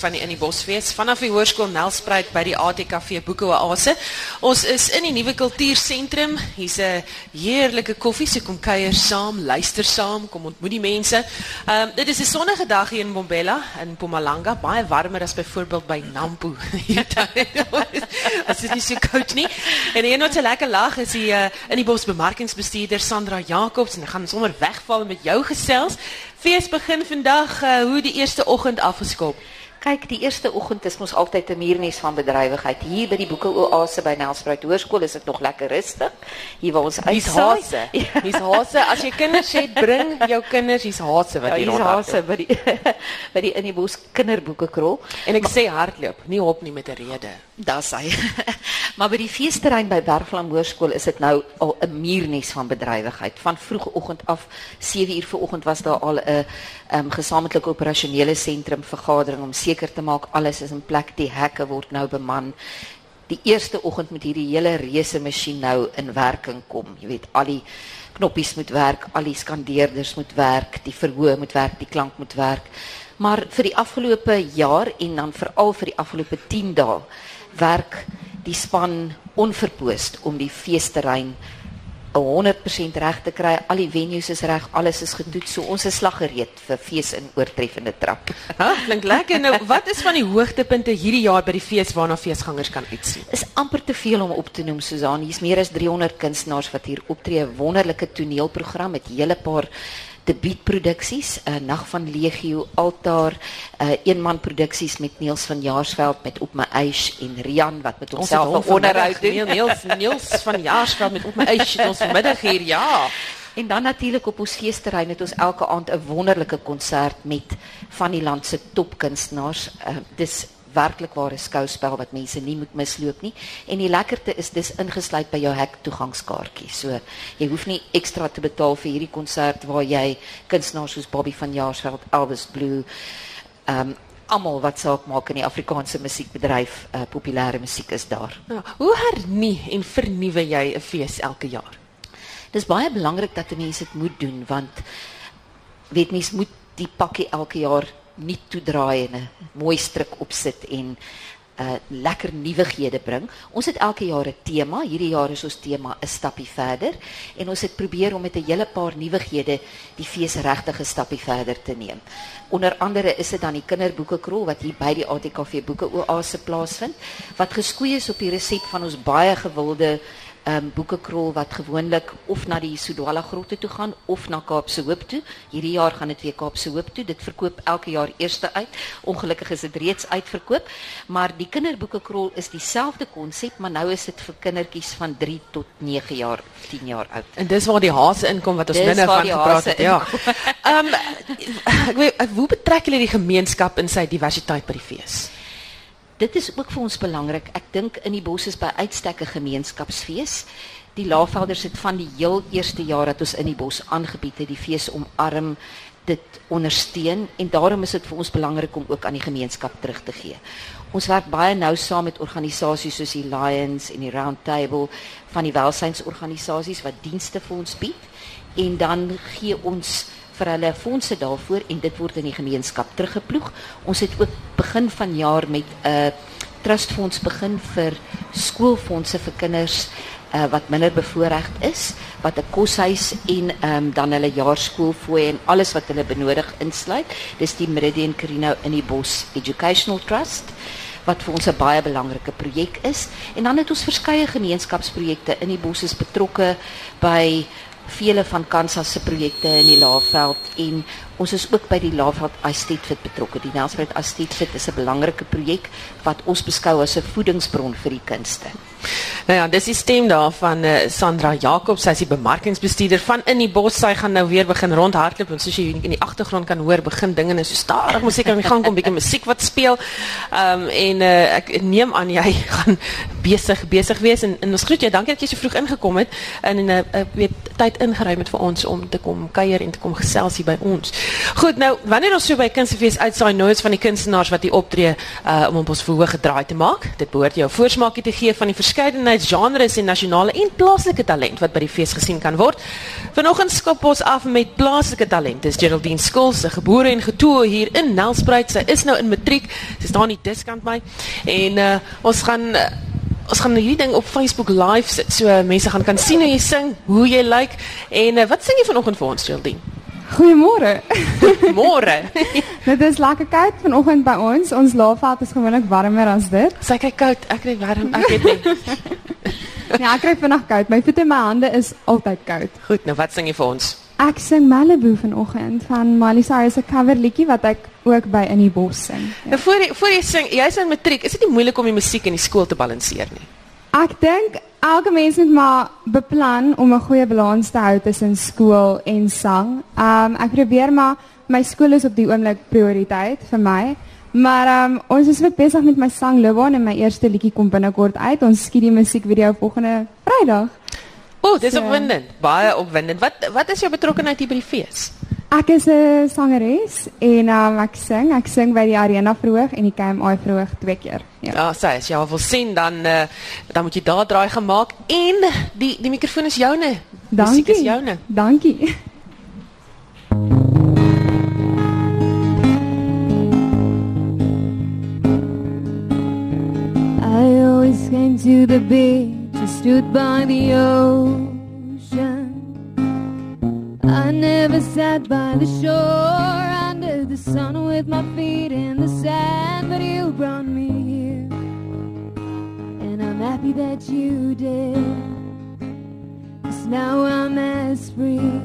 van die in die Bosfees vanaf die hoërskool Nelspruit by die ATKV Boekoase. Ons is in die nuwe kultuursentrum. Hier's 'n heerlike koffie, so kom kuier saam, luister saam, kom ontmoet die mense. Ehm um, dit is 'n sonnige dag hier in Mbombela in Mpumalanga, baie warmer as byvoorbeeld by Nampo. Dit is nie so koud nie. En een wat so lekker lag is die uh, in die bos bemarkingsbestuurder Sandra Jacobs en gaan sommer wegval met jou gesels. Fees begin vandag uh, hoe die eerste oggend afgeskop. Kyk, die eerste oggend is mos altyd 'n muurnes van bedrywigheid. Hier by die Boeke Oase by Nelspruit Hoërskool is dit nog lekker rustig. Hier waar ons Hier's hase. Hier's hase. As jy kinders het, bring jou kinders, hier's hase wat hier rond. Hier's hase by die by die in die bos kinderboeke krol. En ek maar, sê hardloop, nie hop nie met 'n rede. Dis hy. maar by die feesterrein by Bergvlam Hoërskool is dit nou al 'n muurnes van bedrywigheid. Van vroegoggend af 7uur vanoggend was daar al 'n um, gesamentlike operasionele sentrum vergadering om seker te maak alles is in plek. Die hekke word nou beman. Die eerste oggend moet hierdie hele reuse masjien nou in werking kom. Jy weet, al die knoppies moet werk, al die skandeerders moet werk, die verhoog moet werk, die klank moet werk. Maar vir die afgelope jaar en dan veral vir die afgelope 10 dae werk die span onverpoost om die feesterrein 100% reg te kry. Al die venues is reg, alles is getoets. So ons is slaggereed vir fees in oortreffende trap. Ha, klink lekker. Nou, wat is van die hoogtepunte hierdie jaar by die fees waarna feesgangers kan uitsien? Is amper te veel om op te noem, Susan. Hier's meer as 300 kunstenaars wat hier optree. Wonderlike toneelprogram met hele paar debuutproduksies, 'n uh, Nag van Legio, Altaar, uh, eenmanproduksies met Niels van Jaarsveld met Op my ys en Rian wat met homself onderhoud doen. Niels Niels van Jaarsveld met Op ys het ons vanmiddag hier, ja. En dan natuurlik op ons feesterrein het ons elke aand 'n wonderlike konsert met van die land se topkunstenaars. Uh, dis werklik ware skouspel wat mense nie moet misloop nie. En die lekkerte is dis ingesluit by jou hek toegangskaartjie. So jy hoef nie ekstra te betaal vir hierdie konsert waar jy kunstenaars soos Bobby van Jaarsveld, Elvis Blue, ehm um, almal wat saak maak in die Afrikaanse musiekbedryf, uh, populêre musiek is daar. Ja, hoe hernie en vernuwe jy 'n fees elke jaar? Dis baie belangrik dat mense dit moet doen want weet mens moet die pakkie elke jaar nie toedraai en 'n mooi stryk opsit en uh, lekker nuwighede bring. Ons het elke jaar 'n tema. Hierdie jaar is ons tema 'n stappie verder en ons het probeer om met 'n hele paar nuwighede die fees regtig 'n stappie verder te neem. Onder andere is dit dan die kinderboeke krol wat hier by die ATKV boeke oase plaasvind wat geskoei is op die resep van ons baie gewilde um, boekekrol wat gewoonlik of na die Sodwala grotte toe gaan of na Kaapse Hoop toe. Hierdie jaar gaan dit weer Kaapse Hoop toe. Dit verkoop elke jaar eerste uit. Ongelukkig is dit reeds uitverkoop, maar die kinderboekekrol is dieselfde konsep, maar nou is dit vir kindertjies van 3 tot 9 jaar, 10 jaar oud. En dis waar die hase inkom wat ons binne van gepraat het. Ja. Ehm um, ek weet hoe betrek julle die gemeenskap in sy diversiteit by die fees? dit is ook vir ons belangrik. Ek dink in die bos is by uitstek 'n gemeenskapsfees. Die Laagvelders het van die heel eerste jaar dat ons in die bos aangebied het, die fees omarm, dit ondersteun en daarom is dit vir ons belangrik om ook aan die gemeenskap terug te gee. Ons werk baie nou saam met organisasies soos die Lions en die Round Table van die welsynsorganisasies wat dienste vir ons bied en dan gee ons vir hulle fondse daarvoor en dit word in die gemeenskap teruggeploeg. Ons het ook begin van jaar met 'n uh, trustfonds begin vir skoolfondse vir kinders uh, wat minder bevoorreg is, wat 'n koshuis en um, dan hulle jaarskoolfooi en alles wat hulle benodig insluit. Dis die Meridian Carino in die Bos Educational Trust wat vir ons 'n baie belangrike projek is. En dan het ons verskeie gemeenskapsprojekte in die bos is betrokke by vele van Kansas se projekte in die Laagveld en ons is ook by die Laagveld Estate Fit betrokke. Die Nelspruit Estate Fit is 'n belangrike projek wat ons beskou as 'n voedingsbron vir die kunste. Nou ja, dis die stem daar van uh, Sandra Jacobs, sy is die bemarkingsbestuurder van In die Bos. Sy gaan nou weer begin rondhardloop en soos jy in die agtergrond kan hoor, begin dinge net so stadig musiek aan die gang kom, bietjie musiek wat speel. Ehm um, en uh, ek neem aan jy gaan besig besig wees en, en ons groet jou. Dankie dat jy so vroeg ingekom het en 'n uh, weet tyd ingeruim het vir ons om te kom kuier en te kom gesels hier by ons. Goed, nou wanneer ons so by Kunstefees uitsaai is van die kunstenaars wat hier optree uh, om op ons verhoog gedraai te maak. Dit behoort jou voorsmaakie te gee van die verskeidenheid genres en nasionale en plaaslike talent wat by die fees gesien kan word. Vanoggend skop ons af met plaaslike talent. Dis Geraldine Skuls, gebore en getoe hier in Nelspruit. Sy is nou in matriek. Sy staan nie diskant by. En uh, ons gaan uh, ons gaan hierdie ding op Facebook live sit. So uh, mense gaan kan sien hoe jy sing, hoe jy lyk en uh, wat sing jy vanoggend vir ons, Geraldine? Goeiemôre. Môre. dit is lekker koud vanoggend by ons. Ons laafveld is gewoonlik warmer as dit. Sy kyk koud, ek kry warm, ek weet nie. Ja, ek kry vinnig koud. My voete en my hande is altyd koud. Goed, nou wat sing jy vir ons? Ek sing Malibu vanoggend van Miley Cyrus se cover liedjie wat ek ook by in die bos sing. Nou voor jy voor jy sing, jy's in matriek, is dit nie moeilik om die musiek in die skool te balanseer nie? Ek dink elke mens moet maar beplan om 'n goeie balans te hou tussen skool en sang. Um ek probeer maar my skool is op die oomblik prioriteit vir my. Maar um ons is ook besig met my sangloopbaan en my eerste liedjie kom binnekort uit. Ons skiet die musiekvideo volgende Vrydag. O, oh, dis So- opwindend, baie opwindend. Wat wat is jou betrokkeheid hier by die fees? Ek is 'n sangeres en um ek sing. Ek sing by die Arena verhoog en die KMI verhoog twee keer. Ja. Ja, sê as jy wil sien dan uh, dan moet jy daar draai gemaak en die die mikrofoon is joune. Musiek is joune. Dankie. I always came to the beach and stood by the ocean. I sat by the shore under the sun with my feet in the sand, but you brought me here. And I'm happy that you did. Cause now I'm as free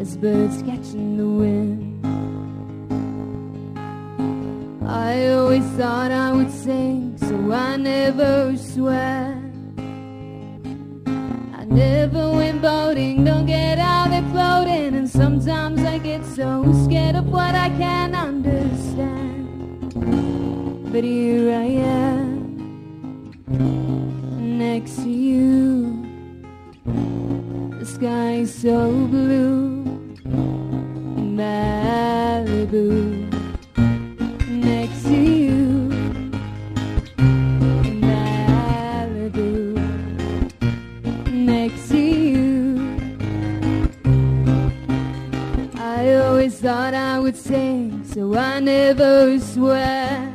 as birds catching the wind. I always thought I would sing, so I never swear. I never went boating, don't get out so scared of what I can't understand. But here I am, next to you. The sky is so blue, Malibu. Next to you, Malibu. Next to you, thought I would sing, so I never swear.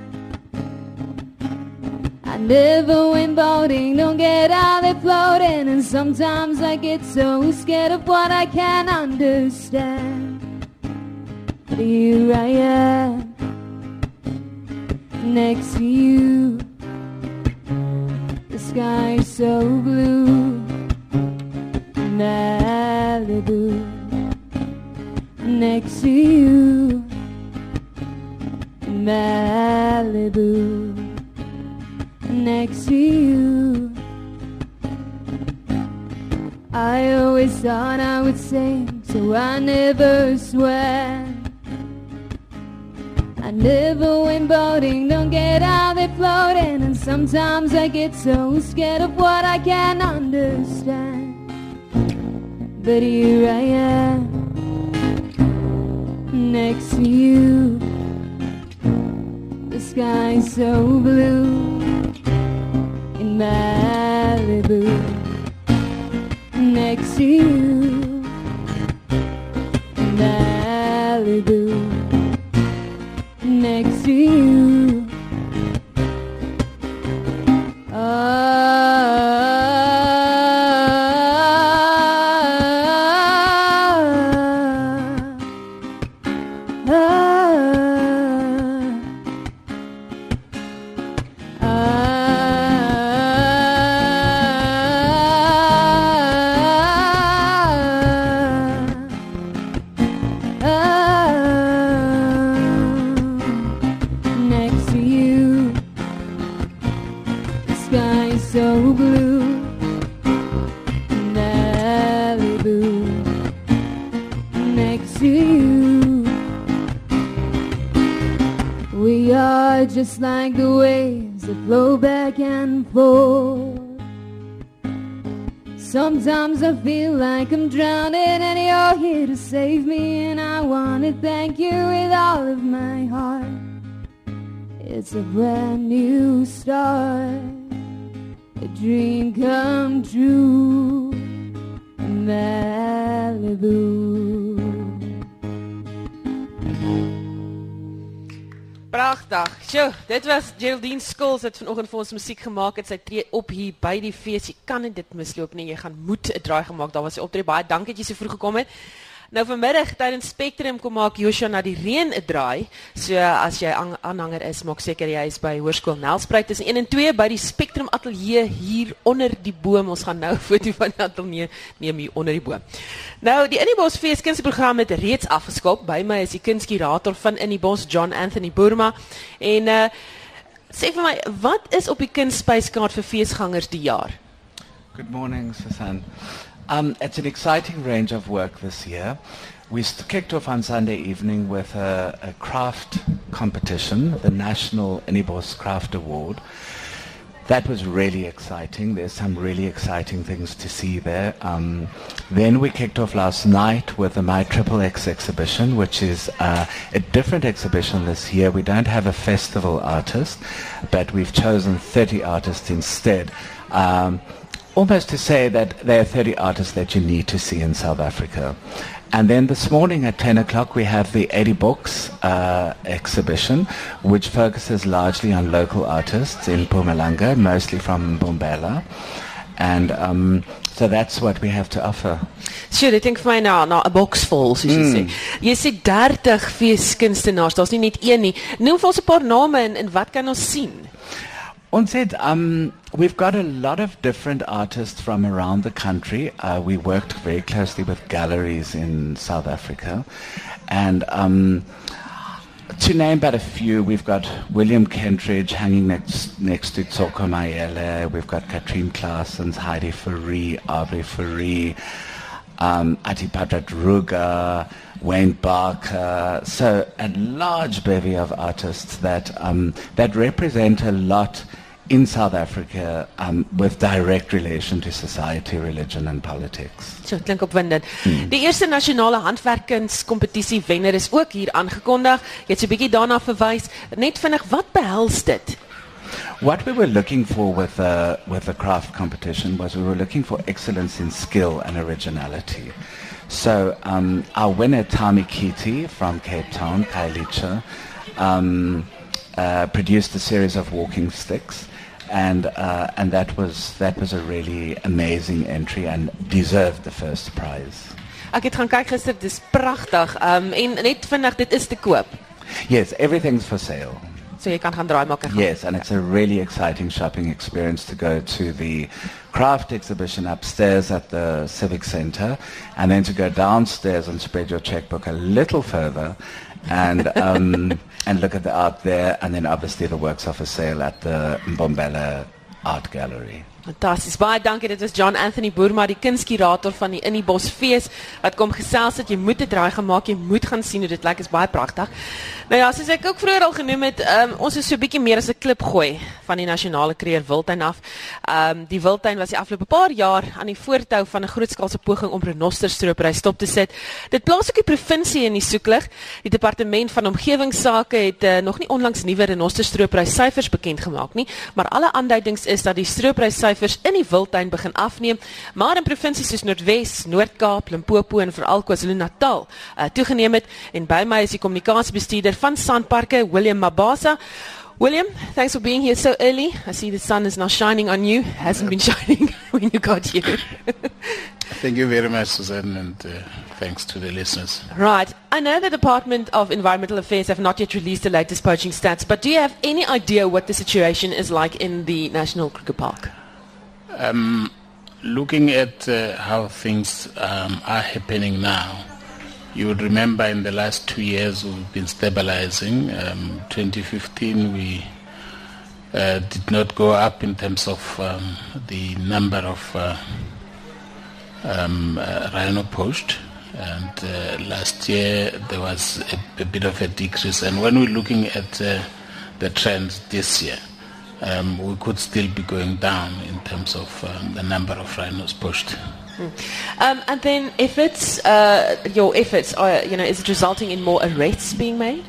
I never went boating, don't get out there floating, and sometimes I get so scared of what I can't understand. But here I am, next to you. The sky is so blue, Next to you, Malibu next to you. I always thought I would sing, so I never swear. I never went boating, don't get out there floating, and sometimes I get so scared of what I can't understand. But here I am, next to you. The sky's so blue in Malibu next to you Sometimes I feel like I'm drowning and you're here to save me and I want to thank you with all of my heart. It's a brand new start, a dream come true, Malibu. Pragtig. Sjoe, dit was Geraldine Skuls wat vanoggend vir ons musiek gemaak het. Sy tree op hier by die fees. Jy kan dit misloop nie. Jy gaan moet 'n draai gemaak. Daar was 'n optrede. Baie dankie dat jy so vroeg gekom het. Nou vanmiddag tydens Spectrum kom maak Joshua na die reën 'n draai. So as jy aan- aanhanger is, maak seker jy is by Hoërskool Nelspruit tussen 1 en 2 by die Spectrum Ateljee hier onder die boom. Ons gaan nou 'n foto van die ateljee neem hier onder die boom. Nou die Innibos Fees kunsteprogram het reeds afgeskop. By my is die kunstkurator van Innibos, John Anthony Burma. En uh sê vir my, wat is op die kunstspyskaart vir feesgangers die jaar? Good morning, Susan. Um, it's an exciting range of work this year. We kicked off on Sunday evening with a, a craft competition, the National Anibos Craft Award. That was really exciting. There's some really exciting things to see there. Um, then we kicked off last night with the My Triple X exhibition, which is uh, a different exhibition this year. We don't have a festival artist, but we've chosen 30 artists instead. Um, almost to say that there are 30 artists that you need to see in South Africa. And then this morning at 10 o'clock we have the 80 Books uh, exhibition, which focuses largely on local artists in Pumalanga, mostly from Bombela. And um, so that's what we have to offer. Sjoe, dit klink vir my na na 'n boks vol, soos jy sê. Jy sê 30 feeskunstenaars, daar's nie net een nie. Noem vir ons 'n paar name en, en wat kan ons sien? On said, um, we've got a lot of different artists from around the country. Uh, we worked very closely with galleries in South Africa. And um, to name but a few, we've got William Kentridge hanging next, next to Tsoko Mayele. We've got Katrine Claessens, Heidi Faree, Aubrey Faree, um, Atipata Druga, Wayne Barker. So a large bevy of artists that, um, that represent a lot in South Africa um, with direct relation to society, religion and politics. So klink opwindend. Die eerste nasionale handwerkkunskompetisie wenner is ook hier aangekondig. Jy het so 'n bietjie daarna verwys. Net vinnig, wat behels dit? What we were looking for with the with the craft competition was we were looking for excellence in skill and originality. So um, our winner Tami Kiti from Cape Town, Kailicha, um, uh, produced a series of walking sticks, and uh, and that was that was a really amazing entry and deserved the first prize. Ek het gaan kyk gister, dis pragtig. Um en net vinnig, dit is te koop. Yes, everything's for sale. So jy kan gaan draai maak en gaan. Yes, and it's a really exciting shopping experience to go to the craft exhibition upstairs at the Civic Center and then to go downstairs and spread your checkbook a little further and um, and look at the art there and then obviously the works are for sale at the Mbombela Art Gallery. Fantasties. Baie dankie. Dit was John Anthony Boerma, die kunskurator van die In die Bos Fees wat kom gesels het. Jy moet dit draai gemaak, jy moet gaan sien hoe dit lyk. Is baie pragtig. Nou ja, soos ek ook vroeër al genoem het, um, ons is so 'n bietjie meer as 'n klip gooi van die nasionale kreer wildtuin af. Ehm um, die wildtuin was die afgelope paar jaar aan die voortou van 'n grootskaalse poging om renosterstropery stop te sit. Dit plaas ook die provinsie in die soeklig. Die departement van omgewingsake het uh, nog nie onlangs nuwe renosterstropery syfers bekend gemaak nie, maar alle aanduidings is dat die stropery syfers in die wildtuin begin afneem, maar in provinsies soos Noordwes, Noord-Kaap, Limpopo en veral KwaZulu-Natal uh, toegeneem het en by my is die kommunikasiebestuurder van Sandparke, William Mabasa. William, thanks for being here so early. I see the sun is now shining on you. Hasn't been shining when you got here. Thank you very much, Suzanne, and uh, thanks to the listeners. right. I know the Department of Environmental Affairs have not yet released the latest poaching stats, but do you have any idea what the situation is like in the National Cricket Park? Um, looking at uh, how things um, are happening now, you would remember in the last two years we've been stabilizing. Um, 2015 we uh, did not go up in terms of um, the number of uh, um, uh, rhino poached. And uh, last year there was a, a bit of a decrease. And when we're looking at uh, the trends this year, um, we could still be going down in terms of um, the number of rhinos pushed. Um, and then efforts, uh, your efforts, are, you know, is it resulting in more arrests being made?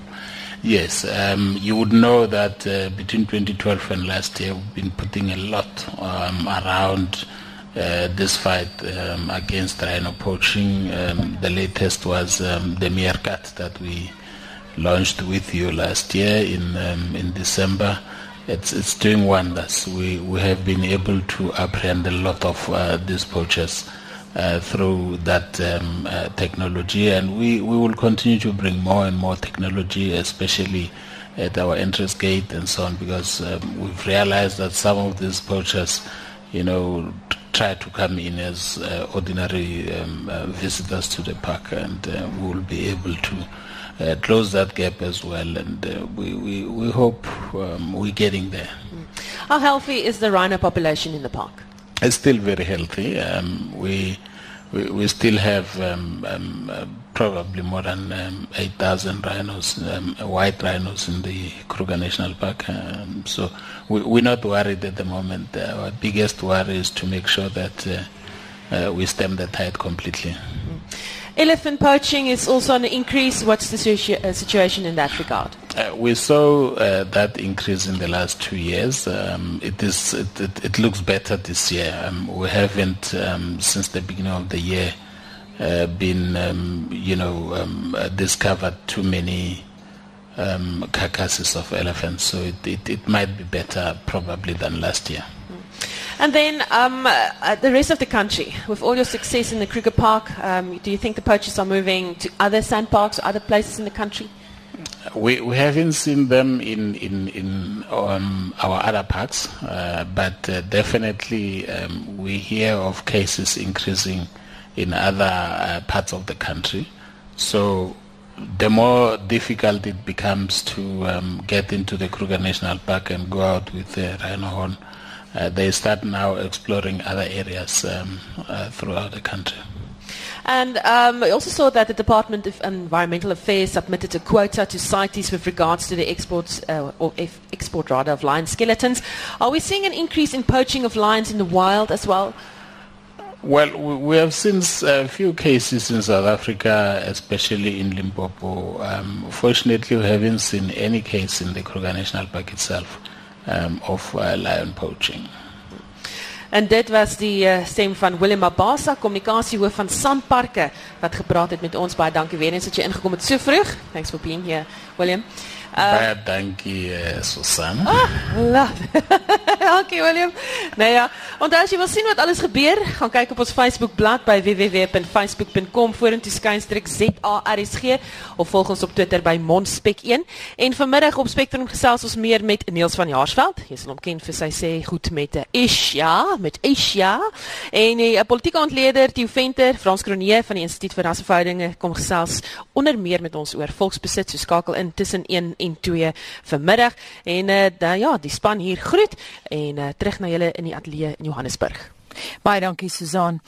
Yes, um, you would know that uh, between 2012 and last year, we've been putting a lot um, around uh, this fight um, against rhino poaching. Um, the latest was um, the meerkat that we launched with you last year in um, in December. It's it's doing wonders. We we have been able to apprehend a lot of uh, these poachers. Uh, through that um, uh, technology, and we, we will continue to bring more and more technology, especially at our entrance gate and so on, because um, we've realized that some of these poachers, you know, try to come in as uh, ordinary um, uh, visitors to the park, and uh, we will be able to uh, close that gap as well. And uh, we, we, we hope um, we're getting there. How healthy is the rhino population in the park? It's still very healthy. Um, we, we we still have um, um, uh, probably more than um, 8,000 rhinos, um, white rhinos in the Kruger National Park. Um, so we, we're not worried at the moment. Uh, our biggest worry is to make sure that uh, uh, we stem the tide completely. Elephant poaching is also on the increase. What's the uh, situation in that regard? Uh, we saw uh, that increase in the last two years. Um, it is it, it, it looks better this year. Um, we haven't um, since the beginning of the year uh, been um, you know um, uh, discovered too many um, carcasses of elephants. So it, it, it might be better probably than last year. And then um, uh, the rest of the country, with all your success in the Kruger Park, um, do you think the poachers are moving to other sand parks or other places in the country? We, we haven't seen them in in in um, our other parks, uh, but uh, definitely um, we hear of cases increasing in other uh, parts of the country. So the more difficult it becomes to um, get into the Kruger National Park and go out with the rhino horn, uh, they start now exploring other areas um, uh, throughout the country. And um, I also saw that the Department of Environmental Affairs submitted a quota to CITES with regards to the exports, uh, or eff- export rather, of lion skeletons. Are we seeing an increase in poaching of lions in the wild as well? Well, we we have seen a few cases in South Africa, especially in Limpopo. Um, fortunately, we haven't seen any case in the Kruger National Park itself um, of uh, lion poaching. En dit was die uh, stem van Willem Mabasa, kommunikasiehoof van Sandparke wat gepraat het met ons. Baie dankie weer eens dat jy ingekom het so vroeg. Thanks for being here, Willem. Baie dankie, uh, Susan. Love. Dankie Willem. Nou ja, onthou as jy wil sien wat alles gebeur, gaan kyk op ons Facebook bladsy by www.facebook.com vorentoe skynstreek ZARSG of volg ons op Twitter by Monspek1 en vanmiddag op Spectrum gesels ons meer met Niels van Jaarsveld. Hy is hom ken vir sy sê goed met 'n ish ja, met ish ja. En 'n politieke ontleder Theo Venter, Frans Kronee van die Instituut vir Rasverhoudinge kom gesels onder meer met ons oor volksbesit. So skakel in tussen 1 en 2 vanmiddag en uh, da, ja, die span hier groet en uh, terug na julle in die ateljee in Johannesburg. Baie dankie Susan.